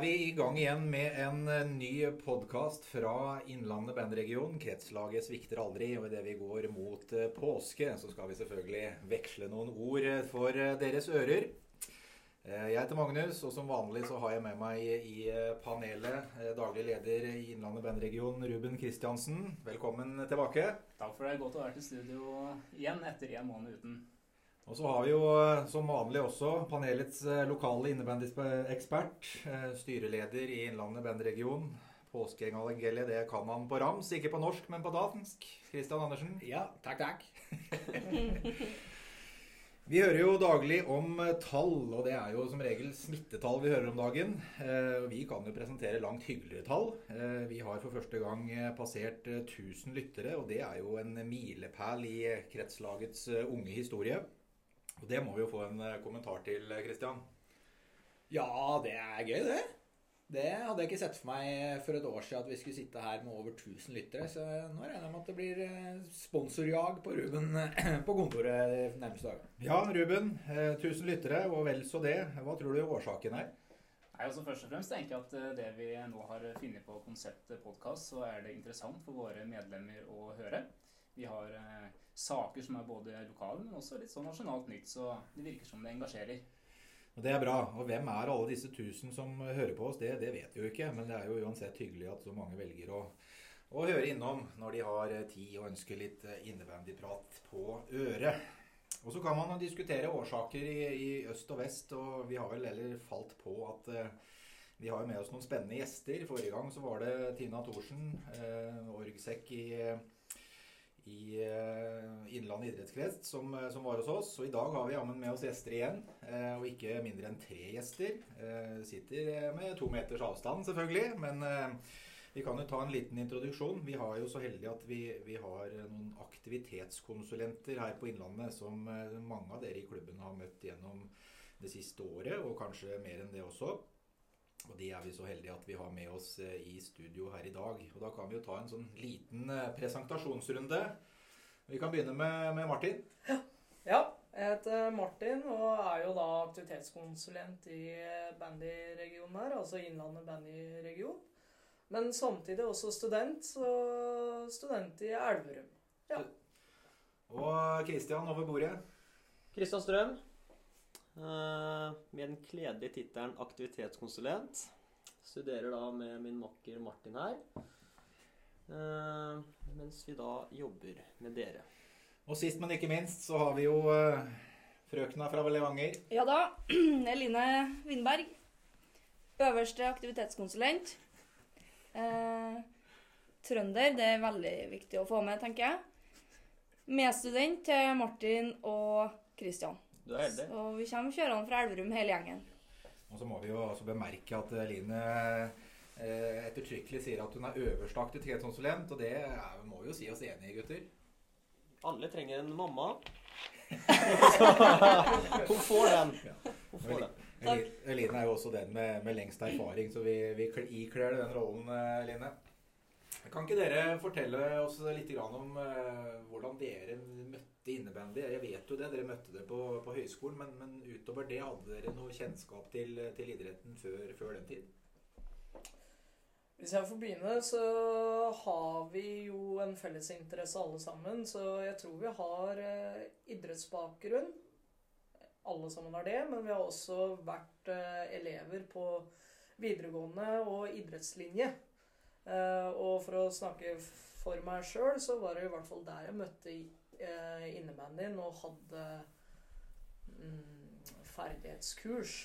er vi i gang igjen med en eh, ny podkast fra Innlandet bandregion. Kretslaget svikter aldri, og idet vi går mot eh, påske, så skal vi selvfølgelig veksle noen ord eh, for deres ører. Jeg heter Magnus, og som vanlig så har jeg med meg i panelet daglig leder i Innlandet bandregion, Ruben Kristiansen. Velkommen tilbake. Takk for det. Godt å være til studio igjen etter en måned uten. Og så har vi jo eh, som vanlig også panelets eh, lokale innebandyekspert, eh, styreleder i Innlandet bandregion. Påskeevangeliet, det kan han på rams. Ikke på norsk, men på dansk. Kristian Andersen. Ja, takk, takk. vi hører jo daglig om tall, og det er jo som regel smittetall vi hører om dagen. Vi kan jo presentere langt hyggeligere tall. Vi har for første gang passert 1000 lyttere, og det er jo en milepæl i kretslagets unge historie. Og Det må vi jo få en eh, kommentar til, Kristian. Ja, det er gøy, det. Det hadde jeg ikke sett for meg for et år siden at vi skulle sitte her med over 1000 lyttere. Så nå regner jeg med at det blir eh, sponsorjag på Ruben eh, på kontoret nærmeste dagen. Ja, Ruben. 1000 lyttere, og vel så det. Hva tror du årsaken er? Nei, altså Først og fremst tenker jeg at det vi nå har funnet på konseptet podkast, så er det interessant for våre medlemmer å høre. Vi har eh, saker som er både lokale, men også litt sånn nasjonalt nytt. Så det virker som det engasjerer. Og Det er bra. Og hvem er alle disse tusen som hører på oss? Det, det vet vi jo ikke. Men det er jo uansett hyggelig at så mange velger å, å høre innom når de har eh, tid og ønsker litt eh, innebandyprat på øret. Og så kan man diskutere årsaker i, i, øst og vest, og vi har vel heller falt på at eh, vi har med oss noen spennende gjester. Forrige gang så var det Tina Thorsen, eh, orgsekk i uh, Innlandet idrettskrets som, eh, som, var hos oss. Og i dag har vi jammen med oss gjester igjen. Uh, og ikke mindre enn tre gjester. Uh, sitter med to meters avstand, selvfølgelig. Men vi kan jo ta en liten introduksjon. Vi har jo så heldig at vi, vi har noen aktivitetskonsulenter her på Innlandet som mange av dere i klubben har møtt gjennom det siste året, og kanskje mer enn det også. Og de er vi så heldige at vi har med oss eh, i studio her i dag. Og da kan vi jo ta en sånn liten eh, presentasjonsrunde. Vi kan begynne med, med Martin. Ja. ja. Jeg heter Martin og er jo da aktivitetskonsulent i eh, bandyregionen her, altså Innlandet bandyregion. Men samtidig også student, så student i Elverum. Ja. Og Kristian over bordet. Kristian Strøm. Eh, med den kledelige tittelen aktivitetskonsulent. Studerer da med min makker Martin her. Eh, mens vi da jobber med dere. Og sist, men ikke minst, så har vi jo uh, frøkna fra Levanger. Ja da. Eline Vindberg. Øverste aktivitetskonsulent. Eh, trønder, det er veldig viktig å få med, tenker jeg. Medstudent til Martin og Kristian. Du er heldig. Så vi kommer kjørende fra Elverum, hele gjengen. Og så må vi jo også bemerke at Line eh, ettertrykkelig sier at hun er øverste aktivitetskonsulent, og det er, må vi jo si oss enig i, gutter. Alle trenger en mamma. hun får den. Hun får den. Eline er jo også den med, med lengst erfaring, så vi, vi ikler den rollen, eh, Line. Kan ikke dere fortelle oss litt om uh, hvordan dere møtte innebandy? Jeg vet jo det, dere møtte det på, på høyskolen, men, men, utover det, hadde dere noe kjennskap til, til idretten før, før, den tid? Hvis jeg får begynne, så har vi jo en felles interesse alle sammen. Så jeg tror vi har uh, idrettsbakgrunn. Alle sammen har det, men vi har også vært uh, elever på videregående og idrettslinje. Uh, og for å snakke for meg sjøl, så var det i hvert fall der jeg møtte innebandyen og hadde um, ferdighetskurs.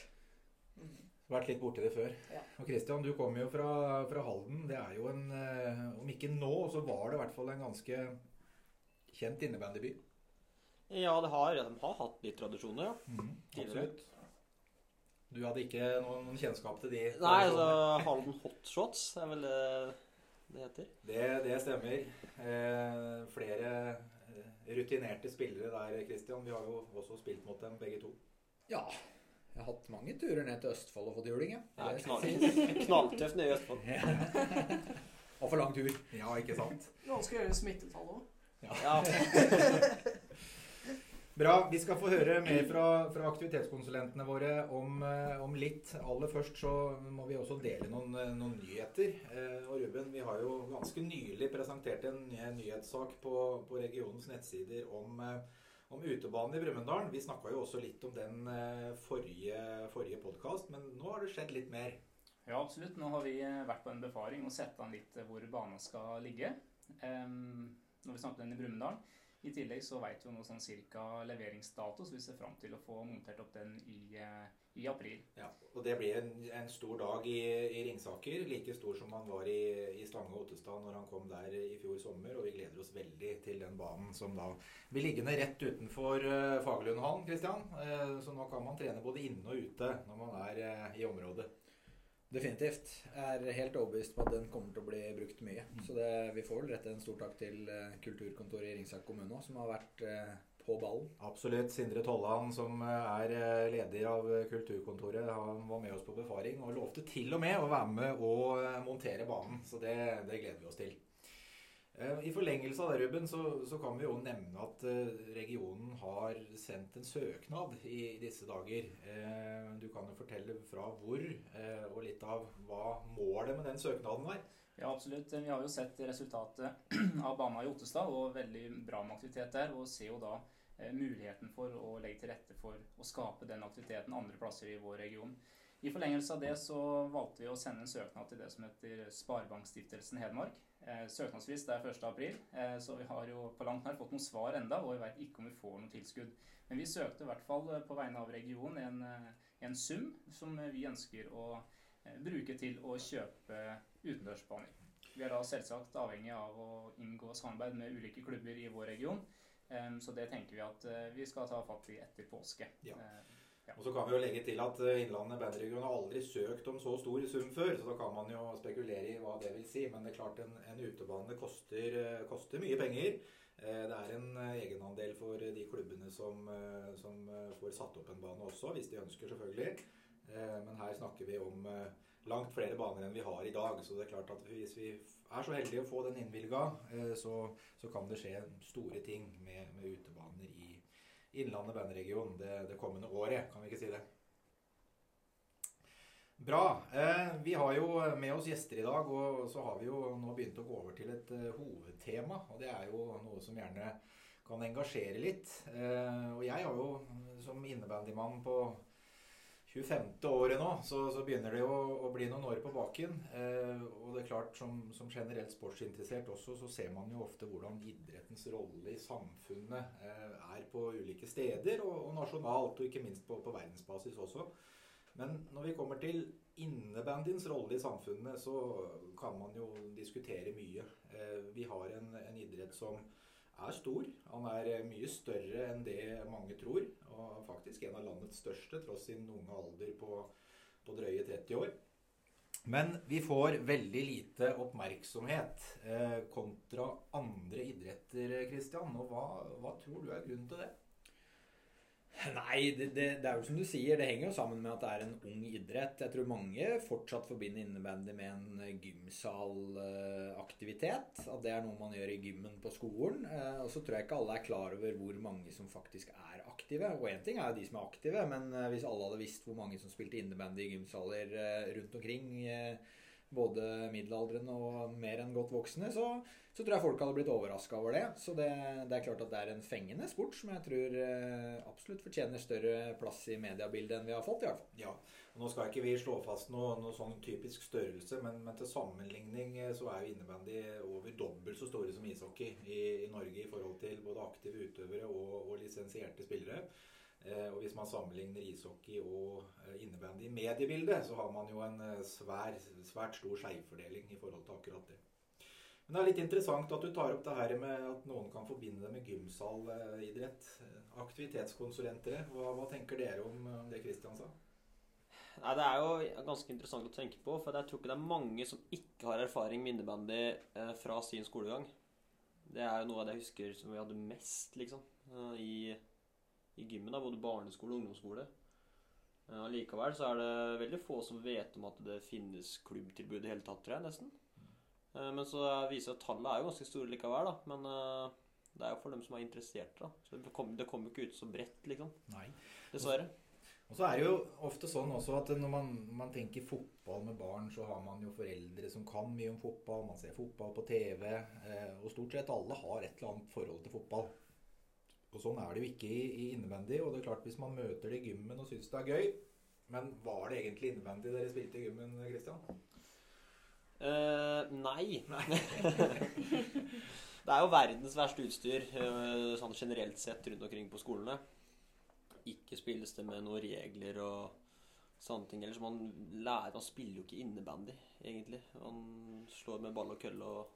Vært litt borti det før. Ja. Og Christian, du kommer jo fra, fra, Halden. Det er jo en uh, Om ikke nå, så var det i hvert fall en ganske kjent innebandyby. Ja, det har, de har hatt litt tradisjoner, ja. Mm, absolutt. Du hadde ikke noen kjennskap til de? Nei, altså Halden Hotshots er vel det det heter? Det, det stemmer. Eh, flere eh, rutinerte spillere der, Christian. Vi har jo også spilt mot dem, begge to. Ja. Jeg har hatt mange turer ned til Østfold og fått juling. Ja, knall, knalltøft nede i Østfold. og for lang tur. Ja, ikke sant? Nå skal gjøre smittetall òg. Ja. Bra. Vi skal få høre mer fra, fra aktivitetskonsulentene våre om, eh, om, litt. Aller først så må vi også dele noen, eh, noen nyheter. Eh, og Ruben, vi har jo ganske nylig presentert en, en nyhetssak på, på, regionens nettsider om, om utebanen i Brumunddal. Vi snakka jo også litt om den forrige, forrige podkast, men nå har det skjedd litt mer. Ja, absolutt. Nå har vi vært på en befaring og sett an litt hvor banen skal ligge. Um, når vi snakker om den i Brumunddal. I tillegg så veit vi noe sånn cirka leveringsdato, så vi ser fram til å få montert opp den i, eh, i april. Ja, og Det blir en, en stor dag i, i, Ringsaker. Like stor som han var i, i Stange og Ottestad når han kom der i fjor sommer. Og vi gleder oss veldig til den banen som da blir liggende rett utenfor uh, Fagerlundhallen. Christian. Uh, så nå kan man trene både inne og ute når man er i området. Definitivt. Jeg er helt overbevist på at den kommer til å bli brukt mye. Mm. Så det, vi får vel rette en stor takk til uh, kulturkontoret i Ringsak kommune som har vært uh, på ballen. Absolutt. Sindre Tollan, som eh, er leder av kulturkontoret, han var med oss på befaring og lovte til og med å være med og montere banen. Så det, det gleder vi oss til. I forlengelse av det, Ruben, så, så, kan vi jo nevne at regionen har sendt en søknad i disse dager. Du kan jo fortelle fra hvor, og litt av hva målet med den søknaden var. Ja, absolutt. Vi har jo sett resultatet av Bama i Ottestad, og veldig bra med aktivitet der. Og ser jo da muligheten for å legge til rette for å skape den aktiviteten andre plasser i vår region. I forlengelse av det så valgte vi å sende en søknad til det som heter Sparebankstiftelsen Hedmark. Eh, søknadsfrist er 1.4, april, så vi har jo på langt nær fått noen svar enda, og vi vet ikke om vi får noe tilskudd. Men vi søkte i hvert fall eh, på vegne av regionen en, eh, en sum som vi ønsker å eh, bruke til å kjøpe utendørsbaner. Vi er da selvsagt avhengig av å inngå samarbeid med ulike klubber i vår region. Eh, så det tenker vi at vi skal ta fatt i etter påske. Ja. Og så kan vi jo legge til at eh, Innlandet bandregion har aldri søkt om så stor sum før, så da kan man jo spekulere i hva det vil si. Men det er klart en, en utebane koster, eh, koster, mye penger. Eh, det er en egenandel for de klubbene som, som, får satt opp en bane også, hvis de ønsker, selvfølgelig. Men her snakker vi om langt flere baner enn vi har i dag. Så det er klart at hvis vi er så heldige å få den innvilga, så, så, kan det skje store ting med, med Innlandet bandregion det, det, kommende året. Kan vi ikke si det? Bra. Eh, vi har jo med oss gjester i dag, og så har vi jo nå begynt å gå over til et uh, hovedtema. Og det er jo noe som gjerne kan engasjere litt. Eh, og jeg har jo som innebandymann på 25. året nå, så, så begynner det å, å, bli noen år på baken. Eh, og det er klart, som, som, generelt sportsinteressert også, så ser man jo ofte hvordan idrettens rolle i samfunnet eh, er på ulike steder, og, og, nasjonalt, og ikke minst på, på, verdensbasis også. Men når vi kommer til innebandyens rolle i samfunnet, så kan man jo diskutere mye. Eh, vi har en, en idrett som er stor. Han er eh, mye større enn det mange tror. Og faktisk en av landets største, tross sin unge alder på, på drøye 30 år. Men vi får veldig lite oppmerksomhet eh, kontra andre idretter, Kristian. Og hva, hva tror du er grunnen til det? Nei, det, det, det, er jo som du sier, det henger jo sammen med at det er en ung idrett. Jeg tror mange fortsatt forbinder innebandy med en eh, gymsalaktivitet. At det er noe man gjør i gymmen på skolen. Eh, og så tror jeg ikke alle er klar over hvor mange som faktisk er aktive. Og én ting er jo de som er aktive, men eh, hvis alle hadde visst hvor mange som spilte innebandy i gymsaler rundt omkring, både middelaldrende og mer enn godt voksne, så så tror jeg folk hadde blitt overraska over det. Så det, det, er klart at det er en fengende sport som jeg tror eh, absolutt fortjener større plass i mediebildet enn vi har fått. i hvert fall. Ja, og Nå skal ikke vi slå fast noe, noe sånn typisk størrelse, men, men, til sammenligning eh, så er jo innebandy over dobbelt så store som ishockey i, i Norge i forhold til både aktive utøvere og, og lisensierte spillere. Eh, og Hvis man sammenligner ishockey og eh, innebandy i mediebildet, så har man jo en eh, svær, svært stor skjevfordeling i forhold til akkurat det. Men det er litt interessant at du tar opp det her med at noen kan forbinde det med gymsalidrett. Aktivitetskonsulenter. Hva, hva, tenker dere om det Kristian sa? Nei, Det er jo ganske interessant å tenke på. For jeg tror ikke det er mange som ikke har erfaring med innebandy fra sin skolegang. Det er jo noe av det jeg husker som vi hadde mest, liksom. I, i gymmen. da, Både barneskole og ungdomsskole. Allikevel så er det veldig få som vet om at det finnes klubbtilbud i hele tatt, tror jeg, nesten. Eh, men så viser det at tallet er jo ganske store likevel, da. Men uh, Det er jo for dem som er interessert. da. Så Det kommer det jo ikke ut så bredt, liksom. Nei. Dessverre. Og så er det jo ofte sånn også at når man, man tenker fotball med barn, så har man jo foreldre som kan mye om fotball. Man ser fotball på TV. Eh, og stort sett alle har et eller annet forhold til fotball. Og sånn er det jo ikke i, i innvendig. Og det er klart hvis man møter det i gymmen og syns det er gøy Men var det egentlig innvendig dere spilte i gymmen, Christian? Uh, nei. det er jo verdens verste utstyr eh, sånn generelt sett rundt omkring på skolene. Ikke spilles det med noen regler og sånne ting. Ellers man lærer Man spiller jo ikke innebandy, egentlig. Man slår med ball og kølle og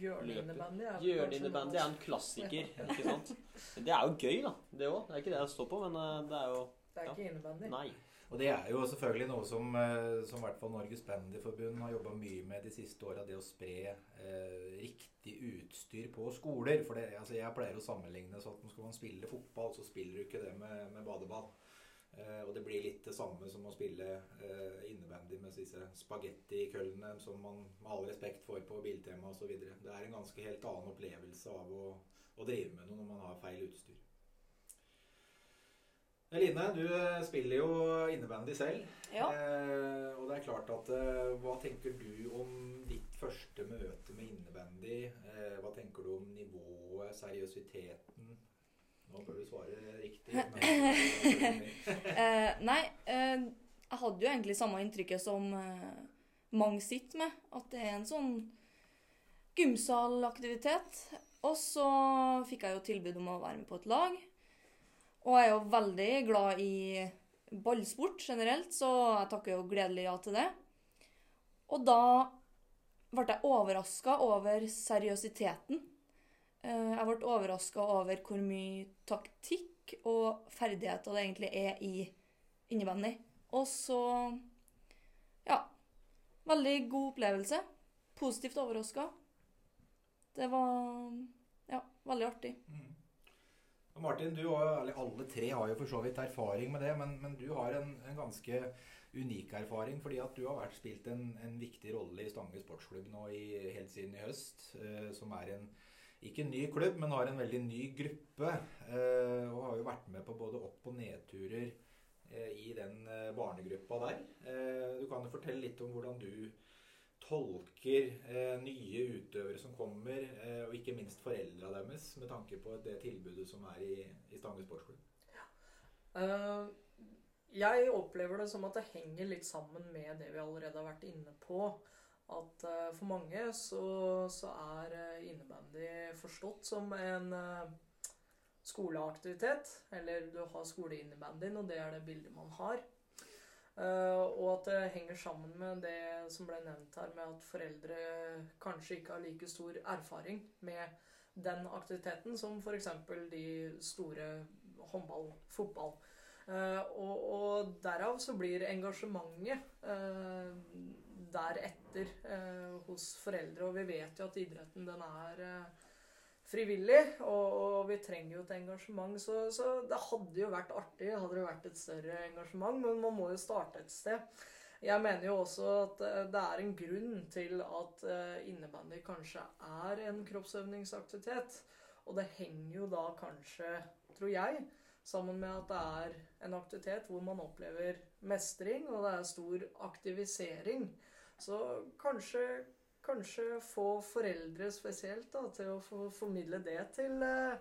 Hjørneinnebandy er Hjørneinnebandy er en klassiker, ikke sant? Det er jo gøy, da. Det òg. Det er ikke det jeg står på, men eh, det er jo Det er ikke innebandy. Nei. Og det er jo selvfølgelig noe som, eh, som i hvert fall Norges Bandyforbund har jobba mye med de siste åra. Det å spre eh, riktig utstyr på skoler. For det, altså jeg pleier å sammenligne sånn at skal man spille fotball, så spiller du ikke det med, med badeball. Eh, og det blir litt det samme som å spille eh, innebandy med disse spagettikøllene som man med all respekt får på Biltema osv. Det er en ganske helt annen opplevelse av å, å drive med noe når man har feil utstyr. Eline, du eh, spiller jo innebandy selv. Ja. Eh, og det er klart at eh, Hva tenker du om ditt første møte med innebandy? Eh, hva tenker du om nivået, seriøsiteten? Nå bør du svare riktig. Eh, nei, eh, jeg hadde jo egentlig samme inntrykket som eh, mange sitter med. At det er en sånn gymsalaktivitet. Og så fikk jeg jo tilbud om å være med på et lag. Og jeg er jo veldig glad i ballsport generelt, så jeg takker jo gledelig ja til det. Og da ble jeg overraska over seriøsiteten. Eh, Jeg ble overraska over hvor mye taktikk og ferdigheter det egentlig er i innebandy. Og så ja. Veldig god opplevelse. Positivt overraska. Det var ja, veldig artig. Mm. Martin, du og alle tre har jo for så vidt erfaring med det, men, men du har en, en ganske unik erfaring fordi at du har vært spilt en, en viktig rolle i Stange sportsklubb nå i, helt siden i høst. Eh, som er en ikke en ny klubb, men har en veldig ny gruppe. Eh, og har jo vært med på både opp- og nedturer eh, i den eh, barnegruppa der. Du kan jo fortelle litt om hvordan du tolker nye utøvere som kommer, og ikke minst foreldra deres, med tanke på det tilbudet som er i, i Stange sportsklubb. Uh, jeg opplever det som at det henger litt sammen med det vi allerede har vært inne på. At eh, for mange så, så er eh, innebandy forstått som en eh, skoleaktivitet. Eller du har skoleinnebandyen, og det er det bildet man har. Uh, og at det henger sammen med det som ble nevnt her, med at foreldre kanskje ikke har like stor erfaring med den aktiviteten som f.eks. de store håndball, fotball. Uh, og, og derav så blir engasjementet uh, deretter eh, hos foreldre. Og vi vet jo at idretten den er eh, frivillig, og, og vi trenger jo et engasjement. Så, så det hadde jo vært artig hadde det vært et større engasjement, men man må jo starte et sted. Jeg mener jo også at eh, det er en grunn til at innebandy kanskje er en kroppsøvningsaktivitet. Og det henger jo da kanskje, tror jeg, sammen med at det er en aktivitet hvor man opplever mestring, og det er stor aktivisering. Så kanskje, kanskje få foreldre spesielt da, til å få formidle det til, eh,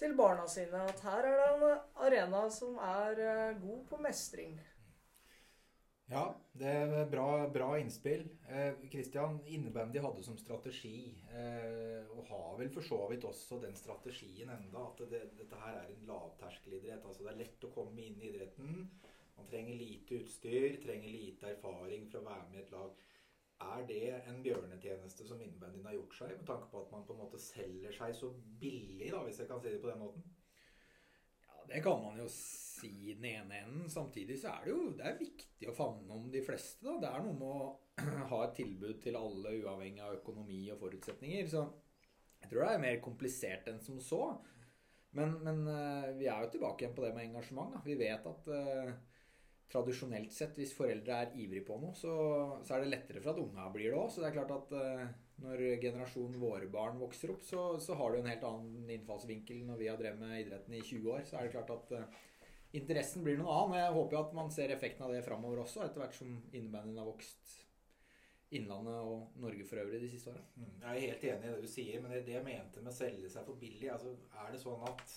til barna sine. At her er det en arena som er eh, god på mestring. Ja, det er bra, bra innspill. Eh, Christian, innebandy hadde som strategi, eh, og har vel for så vidt også den strategien enda, at det, dette her er en lavterskelidrett. Altså det er lett å komme inn i idretten. Man trenger lite utstyr, trenger lite erfaring for å være med i et lag. Er det en bjørnetjeneste som innebandyen har gjort seg, med tanke på at man på en måte selger seg så billig, da, hvis jeg kan si det på den måten? Ja, det kan man jo si den ene enden. Samtidig så er det jo det er viktig å favne om de fleste. da. Det er noe med å ha et tilbud til alle, uavhengig av økonomi og forutsetninger. Så jeg tror det er mer komplisert enn som så. Men, men eh, vi er jo tilbake igjen på det med engasjement. Da. Vi vet at eh, tradisjonelt sett, hvis foreldre er ivrige på noe, så, så er det lettere for at unga blir det òg. Så det er klart at eh, Når generasjonen våre barn vokser opp, så, så har du en helt annen innfallsvinkel. Når vi har drevet med idretten i 20 år, så er det klart at uh, interessen blir noe annen. Jeg håper jo at man ser effekten av det framover også, etter hvert som innebandyen har vokst Innlandet og Norge for øvrig de siste åra. Mm, jeg er helt enig i det du sier, men det, det jeg mente med å selge seg for billig altså, Er det sånn at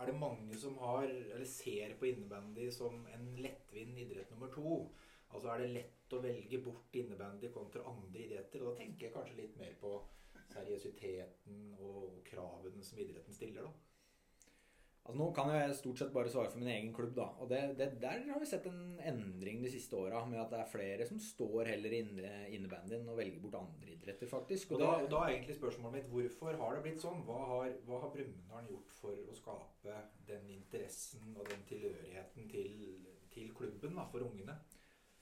er det mange som har, eller ser på innebandy som en lettvint idrett nummer to? Altså er det lett å velge bort innebandy kontra andre idretter? Og da tenker jeg kanskje litt mer på seriøsiteten og kravene som idretten stiller, da. Altså Nå kan jeg stort sett bare svare for min egen klubb. da, og det, det, Der har vi sett en endring de siste åra, med at det er flere som står heller i innebandyen og velger bort andre idretter, faktisk. Og, og, da, og da, er egentlig spørsmålet mitt hvorfor har det blitt sånn? Hva har, hva har Brumunddal gjort for å skape den interessen og den tilhørigheten til, til klubben da, for ungene?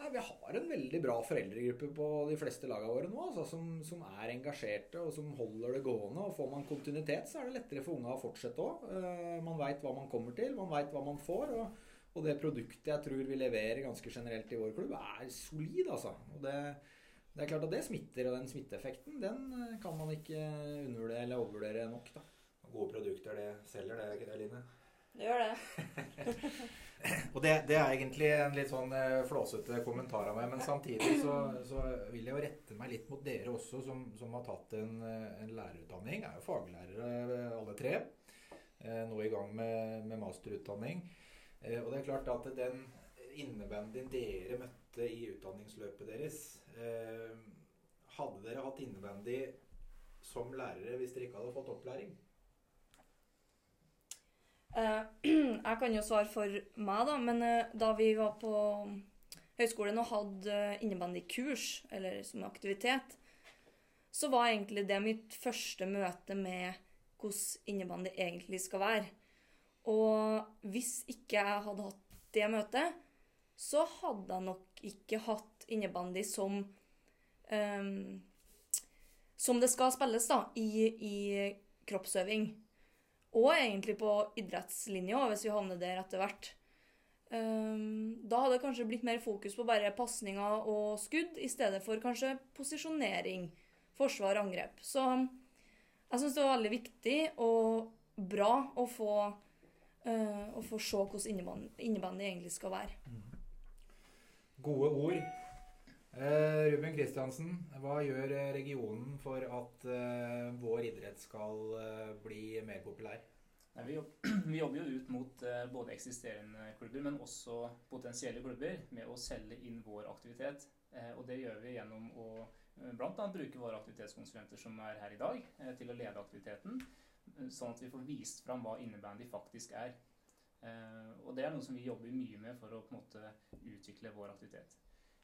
Nei, vi har en veldig bra foreldregruppe på de fleste lagene våre nå, altså, som, som, er engasjerte og som holder det gående. og Får man kontinuitet, så er det lettere for unga å fortsette òg. Uh, eh, man veit hva man kommer til, man veit hva man får. Og, og, det produktet jeg tror vi leverer ganske generelt i vår klubb, er solid, altså. Og det, det er klart at det smitter, og den smitteeffekten den eh, kan man ikke undervurdere eller overvurdere nok. da. Gode produkter, det selger det, er ikke det, Line? Det gjør det. Og det, det, er egentlig en litt sånn uh, flåsete kommentar av meg, men samtidig så, så, vil jeg jo rette meg litt mot dere også, som, som har tatt en, eh, en, lærerutdanning. Er jo faglærere eh, alle tre. Nå i gang med, med masterutdanning. Og det er klart at den innebandyen dere møtte i utdanningsløpet deres Hadde dere hatt innebandy som lærere hvis dere ikke hadde fått opplæring? Uh, jeg kan jo svare for meg, da. Men uh, da vi var på høyskolen og hadde innebandykurs, eller som aktivitet, så var egentlig det mitt første møte med hvordan innebandy egentlig skal være. Og hvis ikke jeg hadde hatt det møtet, så hadde jeg nok ikke hatt innebandy som um, Som det skal spilles, da, i, i kroppsøving. Og egentlig på idrettslinja, hvis vi havner der etter hvert. Um, da hadde det kanskje blitt mer fokus på bare pasninger og skudd, i stedet for kanskje posisjonering, forsvar og angrep. Så jeg syns det var veldig viktig og bra å få, uh, å få se hvordan innebandy egentlig skal være. Gode ord. Eh, Ruben Kristiansen, hva gjør eh, regionen for at eh, vår idrett skal bli mer populær? Nei, vi, jobber, vi, jobber jo ut mot både eksisterende klubber, men også potensielle klubber med å selge inn vår aktivitet. Og det gjør vi gjennom å bl.a. bruke våre aktivitetskonsulenter som er her i dag, til å lede aktiviteten. Sånn at vi får vist fram hva innebandy faktisk er. og det er noe som vi jobber mye med for å på en måte utvikle vår aktivitet.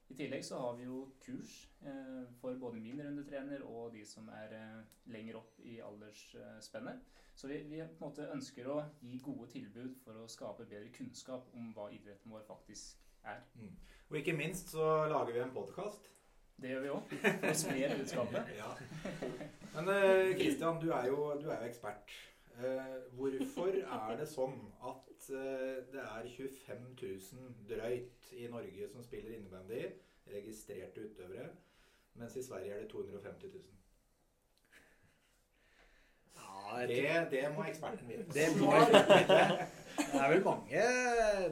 I tillegg så har vi jo kurs eh, for både min rundetrener og de som er eh, lenger opp i aldersspennet. Så vi, vi, på en måte ønsker å gi gode tilbud for å skape bedre kunnskap om hva idretten vår faktisk er. Mm. Og ikke minst så lager vi en podkast. Det gjør vi òg. For å spre budskapet. ja. Men Kristian, eh, du, du er jo ekspert. Eh, hvorfor er det sånn at eh, det er 25 000 drøyt i Norge som spiller innebandy, registrerte utøvere, mens i Sverige er det 250 000? Ja, det, det, må eksperten vite. Det må eksperten vite. Det er vel mange,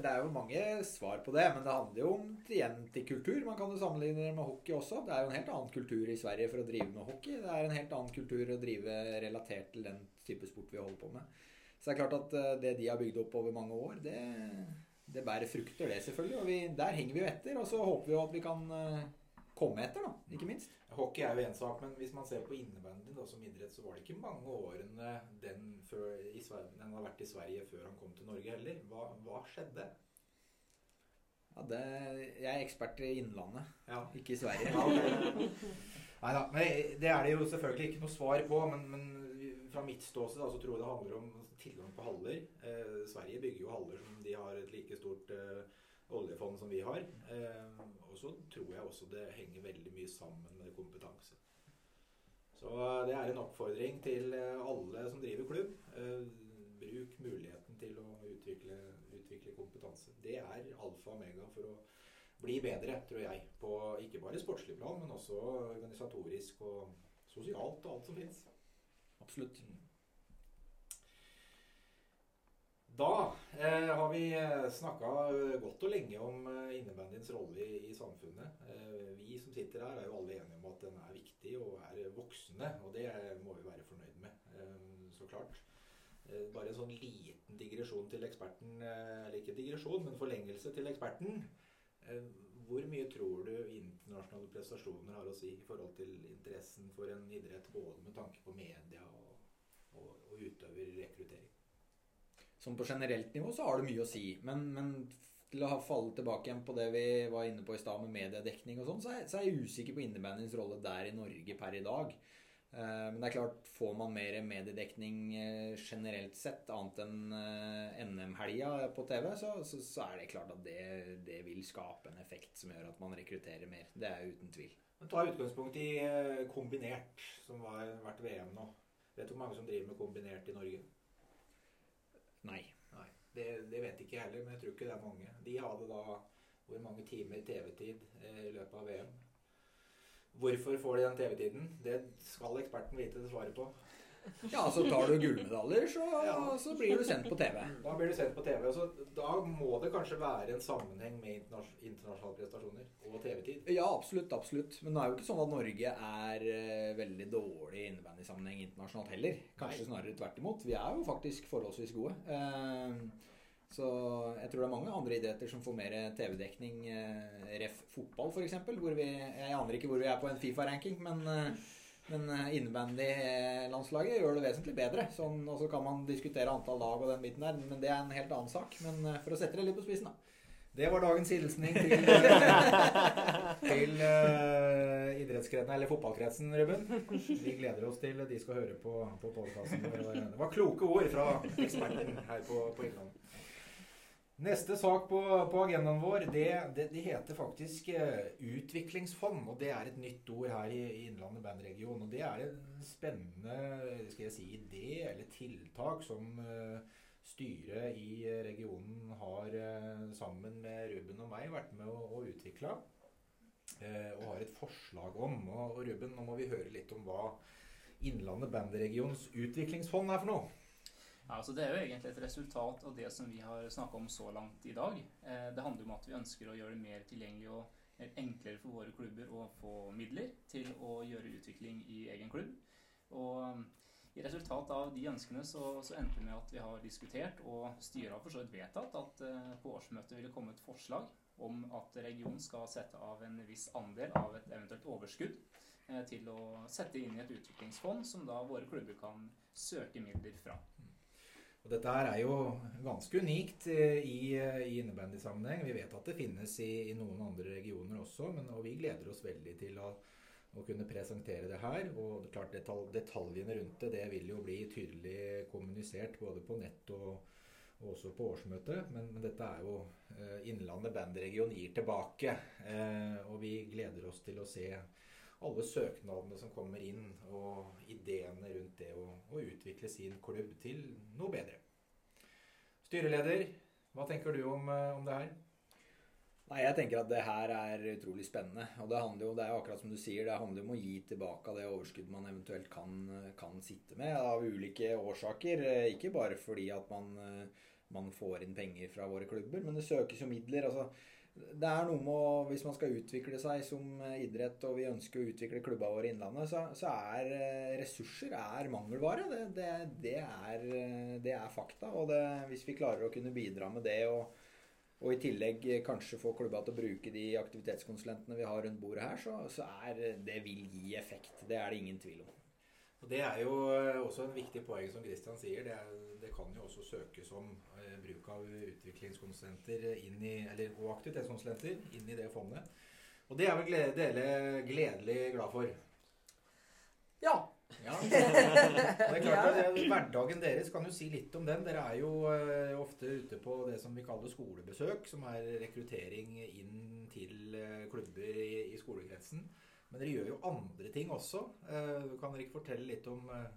det er jo mange svar på det, men det handler jo om klientkultur. Man kan jo sammenligne det med hockey også. Det er jo en helt annen kultur i Sverige for å drive med hockey. Det er en helt annen kultur å drive relatert til den type sport vi holder på med. Så det er klart at eh, det de har bygd opp over mange år, det, det bærer frukter, det selvfølgelig. Og vi, der henger vi jo etter. Og så håper vi jo at vi kan eh, komme etter, da, ikke minst. Hockey er jo én sak, men hvis man ser på innebandy som idrett, så var det ikke mange årene den, før, Sverige, den har vært i Sverige før han kom til Norge heller. Hva, hva skjedde? Ja, det, jeg er ekspert i Innlandet, ja. ikke i Sverige. Nei da. Det er det jo selvfølgelig ikke noe svar på, men, men fra mitt ståsted så tror jeg det handler om tilgang på haller. Eh, Sverige bygger jo haller som de har et like stort eh, oljefond som vi har. Eh, og så tror jeg også det henger veldig mye sammen med kompetanse. Så eh, det er en oppfordring til eh, alle som driver klubb. Bruk muligheten til å utvikle, utvikle kompetanse. Det er alfa og omega for å bli bedre, tror jeg. På ikke bare sportslig plan, men også organisatorisk og sosialt og alt som fins. Absolutt. Da eh, har vi snakka godt og lenge om eh, innebandyens rolle i, i samfunnet. Eh, vi som sitter her, er jo alle enige om at den er viktig og er voksende. Og det må vi være fornøyd med, eh, så klart. Eh, bare en sånn liten digresjon til eksperten, eh, eller ikke digresjon, men forlengelse til eksperten. Eh, hvor mye tror du internasjonale prestasjoner har å si i forhold til interessen for en idrett, både med tanke på media og, og, og utøverrekruttering? Sånn på generelt nivå så har det mye å si. Men, men til å falle tilbake igjen på det vi var inne på i stad med mediedekning og sånn, så, så, er jeg usikker på innebandyens rolle der i Norge per i dag. Uh, men det er klart, får man mer mediedekning uh, generelt sett, annet enn uh, NM-helga på TV, så, så, så, er det klart at det, det, vil skape en effekt som gjør at man rekrutterer mer. Det er uten tvil. Men Ta utgangspunkt i kombinert, som har vært VM nå. Vet du hvor mange som driver med kombinert i Norge? Nei. Nei. Det, det, vet ikke jeg heller, men jeg tror ikke det er mange. De hadde da hvor mange timer TV-tid eh, i løpet av VM. Hvorfor får de den TV-tiden? Det skal eksperten vite det svaret på. Ja, så tar du gullmedaljer, så, ja. så, blir du sendt på TV. Da blir du sendt på TV. Så da må det kanskje være en sammenheng med internasjonale prestasjoner og TV-tid? Ja, absolutt. absolutt. Men det er jo ikke sånn at Norge er uh, veldig dårlig i innebandysammenheng internasjonalt heller. Kanskje snarere tvert imot. Vi er jo faktisk forholdsvis gode. Uh, så jeg tror det er mange andre idretter som får mer TV-dekning. Uh, ref. fotball, f.eks. Jeg aner ikke hvor vi er på en Fifa-ranking, men men eh, innebandy-landslaget gjør det vesentlig bedre. Sånn, og så kan man diskutere antall lag og den biten der, men det er en helt annen sak. Men eh, for å sette det litt på spissen, da. Det var dagens hilsning til, til uh, idrettskretsen, eller fotballkretsen, Ruben. Vi gleder oss til de skal høre på, på podkasten. Det var kloke ord fra eksperten her på, på Innlandet. Neste sak på, på agendaen vår, det, det, det, heter faktisk uh, utviklingsfond. Og det er et nytt ord her i, i Innlandet bandregion. Og det er en spennende skal jeg si, idé eller tiltak som uh, styret i regionen har uh, sammen med Ruben og meg vært med å, å utvikle. og har et forslag om. Og, og Ruben, nå må vi høre litt om hva Innlandet bandregions utviklingsfond er for noe. Ja, altså Det er jo egentlig et resultat av det som vi har snakka om så langt i dag. Eh, det handler om at vi ønsker å gjøre det mer tilgjengelig og enklere for våre klubber å få midler til å gjøre utvikling i egen klubb. Og um, i resultat av de ønskene så, så endte det med at vi har diskutert, og styret har for så vidt vedtatt, at uh, på årsmøtet ville komme et forslag om at regionen skal sette av en viss andel av et eventuelt overskudd uh, til å sette inn i et utviklingsfond som da våre klubber kan søke midler fra. Og dette her er jo ganske unikt eh, i, eh, i innebandysammenheng. Vi vet at det finnes i, i noen andre regioner også, men, og vi gleder oss veldig til å, å kunne presentere det her. Og det klart detalj, detaljene rundt det det vil jo bli tydelig kommunisert både på nett og, og også på årsmøtet. Men, men dette er jo eh, Innlandet bandregion gir tilbake. Eh, og vi gleder oss til å se alle søknadene som kommer inn, og ideene rundt det å, å, utvikle sin klubb til noe bedre. Styreleder, hva tenker du om, eh, om det her? Nei, Jeg tenker at det her er utrolig spennende. Og det handler jo, det er jo akkurat som du sier, det handler om å gi tilbake det overskuddet man eventuelt kan, kan sitte med av ulike årsaker. Eh, ikke bare fordi at man, eh, man får inn penger fra våre klubber, men det søkes jo midler. altså det er noe med å, Hvis man skal utvikle seg som idrett, og vi ønsker å utvikle klubba våre i Innlandet, så, så, er eh, ressurser er mangelvare. Det, det, det, er, det er, fakta. Og hvis vi klarer å kunne bidra med det, og, og, i tillegg kanskje få klubba til å bruke de aktivitetskonsulentene vi har rundt bordet her, så, så er det vil gi effekt. Det er det ingen tvil om. Og Det er jo eh, også en viktig poeng som Kristian sier. Det, er, det, kan jo også søkes om eh, bruk av utviklingskonsulenter inn i, og aktivitetskonsulenter inn i det fondet. Og det er vel dere gledelig glad for? Ja. ja. Det er klart at det, Hverdagen deres, kan jo si litt om den. Dere er jo eh, ofte ute på det som vi kaller skolebesøk, som er rekruttering inn til eh, klubber i, i skolegrensen. Men dere gjør jo andre ting også. Eh, kan dere ikke fortelle litt om eh,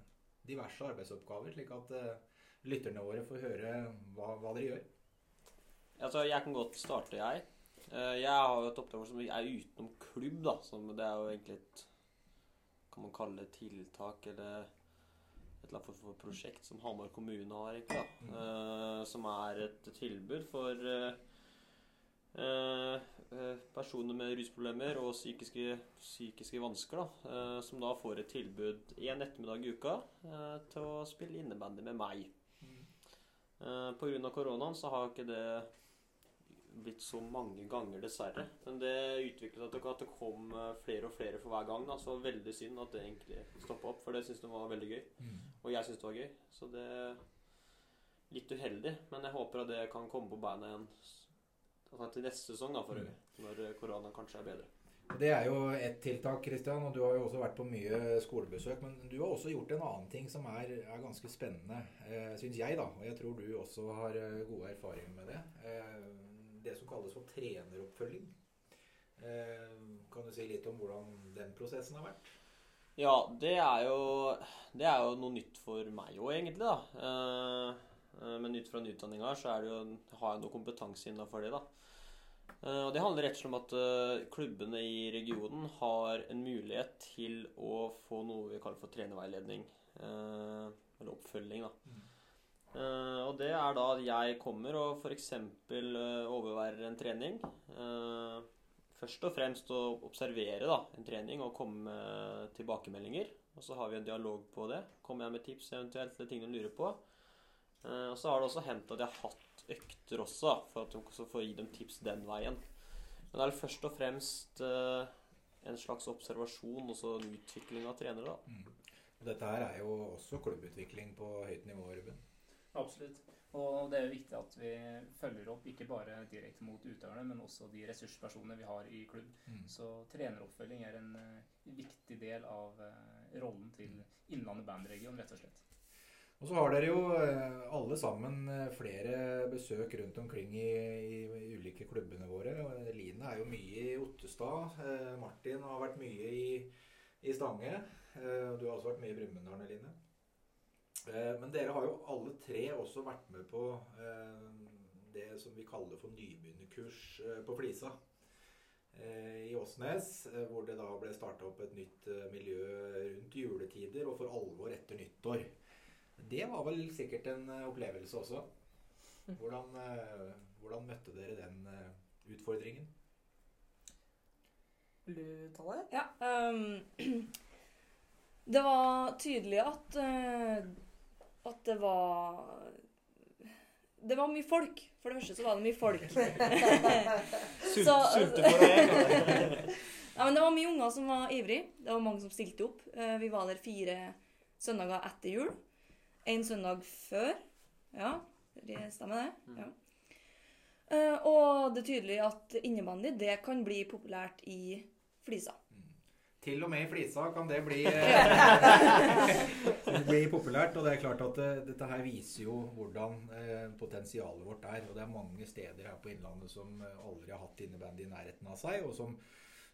diverse arbeidsoppgaver, slik at eh, lytterne våre får høre hva, hva dere gjør? Altså, jeg kan godt starte, jeg. Jeg har jo et oppdrag som er utenom klubb, da. Som det er jo egentlig et kan man kalle det tiltak eller et eller annet for prosjekt som Hamar kommune har, egentlig. da. Mm. som er et tilbud for personer med rusproblemer og psykiske, psykiske vansker. da, eh, Som da får et tilbud én ettermiddag i uka eh, til å spille innebandy med meg. Mm. Pga. koronaen så har ikke det blitt så mange ganger, dessverre. Men det utviklet seg at det kom eh, flere og flere for hver gang. Da. Så veldig synd at det egentlig stoppa opp, for det syns de var veldig gøy. Mm. Og jeg syns det var gøy. Så det er litt uheldig, men jeg håper at det kan komme på beina igjen altså til neste sesong, da, for øvrig. Når eh, koronaen kanskje er bedre. Det er jo ett tiltak, Kristian, og du har jo også vært på mye skolebesøk. Men du har også gjort en annen ting som er, er ganske spennende, eh, syns jeg, da. Og jeg tror du også har eh, gode erfaringer med det. Eh, det som kalles for treneroppfølging. Eh, kan du si litt om hvordan den prosessen har vært? Ja, det er jo, det er jo noe nytt for meg òg, egentlig. da. Eh, men ut fra utdanninga så er det jo, har jeg noe kompetanse innafor det. da. Eh, og Det handler rett og slett om at eh, klubbene i regionen har en mulighet til å få noe vi kaller for trenerveiledning. eh, Eller oppfølging, da. Uh, og det er da at jeg kommer og f.eks. Uh, overværer en trening. Uh, først og fremst å observere da, en trening og komme med tilbakemeldinger. Og så har vi en dialog på det. Kommer jeg med tips eventuelt eller ting de lurer på. Eh, og så har det også hendt at jeg har hatt økter også, for at de får gi dem tips den veien. Men det er først og fremst eh, en slags observasjon og så en utvikling av trenere. da. Og dette her er jo også klubbutvikling på høyt nivå, Ruben. Absolutt. Og det er jo viktig at vi følger opp ikke bare direkte mot utøverne, men også de ressurspersonene vi har i klubb. Mm. Så treneroppfølging er en eh, viktig del av rollen til Innlandet bandregion, rett og slett. Og så har dere jo eh, alle sammen eh, flere besøk rundt omkring i, i, i ulike klubbene våre. Line er jo mye i Ottestad. Eh, Martin har vært mye i, i Stange. Eh, du har også vært mye i Brumunddal, Line. Eh, men dere har jo alle tre også vært med på eh, det som vi kaller for nybegynnerkurs eh, på Flisa. Eh, I Åsnes, eh, hvor det da ble starta opp et nytt eh, miljø rundt juletider og for alvor etter nyttår. Det var vel sikkert en eh, opplevelse også. Hvordan, eh, hvordan møtte dere den eh, utfordringen? Vil du ta det? Ja. Um, det var tydelig at at det var Det var mye folk. For det første så var det mye folk. Så- sulte for deg. Ja, men det var mye unger som var ivrig. Det var mange som stilte opp. Vi var der fire søndager etter jul. En søndag før. Ja, det stemmer det. Mm. Ja. Eh, Og det er tydelig at innebandy det kan bli populært i Flisa. Til og med i Flisa kan det bli, eh, bli populært. Og det er klart at det, dette her viser jo hvordan eh, potensialet vårt er. Og det er mange steder her på Innlandet som aldri har hatt innebandy i nærheten av seg, og som,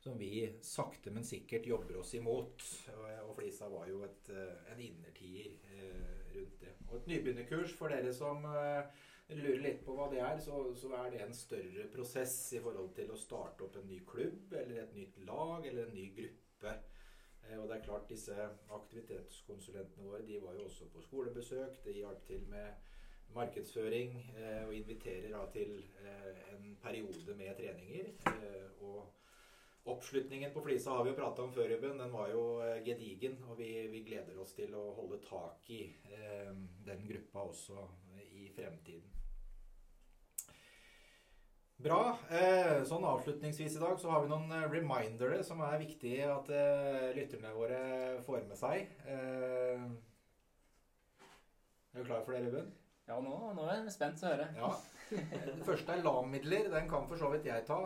som vi sakte, men sikkert jobber oss imot. Og, og Flisa var jo et, en innertier eh, rundt det. Og et nybegynnerkurs for dere som eh, lurer litt på hva det er, så, så er det en større prosess i forhold til å starte opp en ny klubb, eller et nytt lag, eller en ny gruppe. Eh, Og det er klart disse aktivitetskonsulentene våre de var jo også på skolebesøk. Det hjalp til med markedsføring eh, og inviterer da til en periode med treninger. Og oppslutningen på Flisa har vi jo prata om før, Ruben. Den var jo eh, gedigen. Og vi, vi gleder oss til å holde tak i eh, den gruppa også i fremtiden. Bra. Eh, sånn avslutningsvis i dag så har vi noen eh, remindere som er viktige at eh, lytterne våre får med seg. Eh, er du klar for det, Ruben? Ja, nå, nå er jeg spent å høre. Ja. Det første er LAM-midler. Den kan for så vidt jeg ta.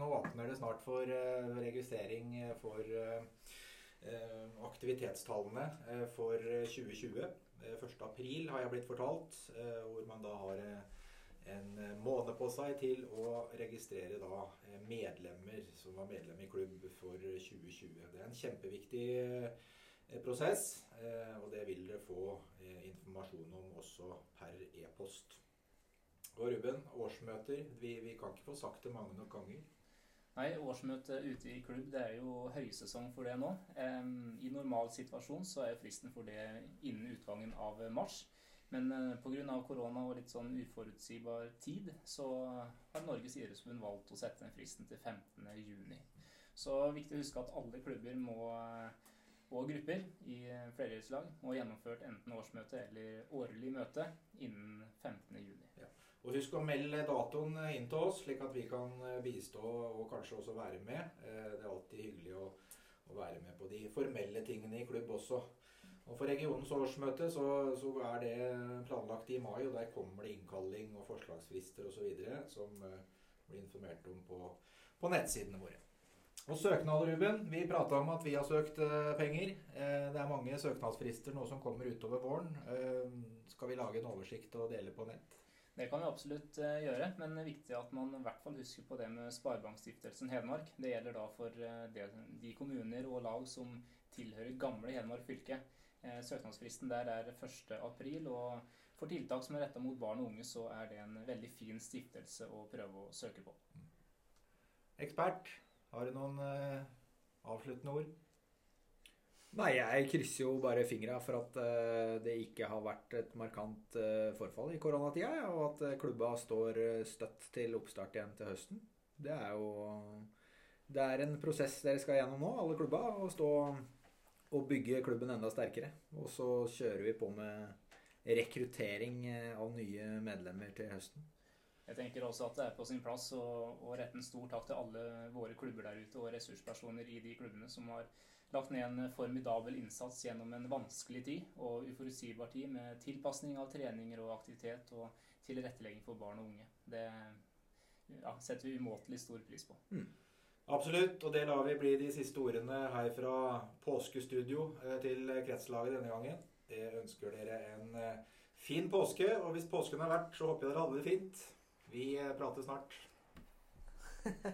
Nå åpner det snart for eh, registrering for eh, eh, aktivitetstallene eh, for eh, 2020. Eh, 1. april har jeg blitt fortalt, eh, hvor man da har eh, en eh, måned på seg til å registrere eh, medlemmer som var medlem i klubb for 2020. Det er en kjempeviktig eh, prosess, eh, og det vil dere få eh, informasjon om også per e-post. Og Ruben, årsmøter. Vi, vi kan ikke få sagt det mange nok ganger. Nei, årsmøte ute i klubb det er jo høysesong for det nå. I normal situasjon så er fristen for det innen utgangen av mars. Men eh, pga. korona og litt sånn uforutsigbar tid, så har Norges idrettsforbund valgt å sette den fristen til 15.6. Så viktig å huske at alle klubber må, eh, og grupper i flereidrettslag og ha gjennomført enten årsmøte eller årlig møte innen 15.6. Og husk å melde datoen inn til oss, slik at vi kan eh, bistå og kanskje også være med. Eh, Det er alltid hyggelig å, å være med på de formelle tingene i klubb også. Og For regionens årsmøte så, så er det planlagt i mai, og der kommer det innkalling og forslagsfrister osv. som eh, blir informert om på, på nettsidene våre. Og søknader, Ruben. Vi prata om at vi har søkt eh, penger. Eh, det er mange søknadsfrister nå som kommer utover våren. Eh, skal vi lage en oversikt og dele på nett? Det kan vi absolutt gjøre, men det er viktig at man i hvert fall husker på det med Sparebankstiftelsen Hedmark. Det gjelder da for de kommuner og lag som tilhører gamle Hedmark fylke. Søknadsfristen der er 1. april, og for tiltak som er retta mot barn og unge, så er det en veldig fin stiftelse å prøve å søke på. Ekspert, har du noen eh, avsluttende ord? Nei, jeg krysser jo bare fingra for at eh, det ikke har vært et markant eh, forfall i koronatida, ja, og at eh, klubba står eh, støtt til oppstart igjen til høsten. Det er jo Det er en prosess dere skal gjennom nå, alle klubba, å stå og bygge klubben enda sterkere. Og så kjører vi på med rekruttering eh, av nye medlemmer til høsten. Jeg tenker også at det er på sin plass å, rette en stor takk til alle våre klubber der ute og ressurspersoner i de klubbene som har lagt ned en formidabel innsats gjennom en vanskelig tid og uforutsigbar tid med tilpasning av treninger og aktivitet og tilrettelegging for barn og unge. Det ja, setter vi umåtelig stor pris på. Absolutt, og det lar vi bli de siste ordene her fra påskestudio eh, til kretslaget denne gangen. Jeg ønsker dere en eh, fin påske, og hvis påsken har vært, så håper jeg dere hadde det fint. Vi eh, prates snart.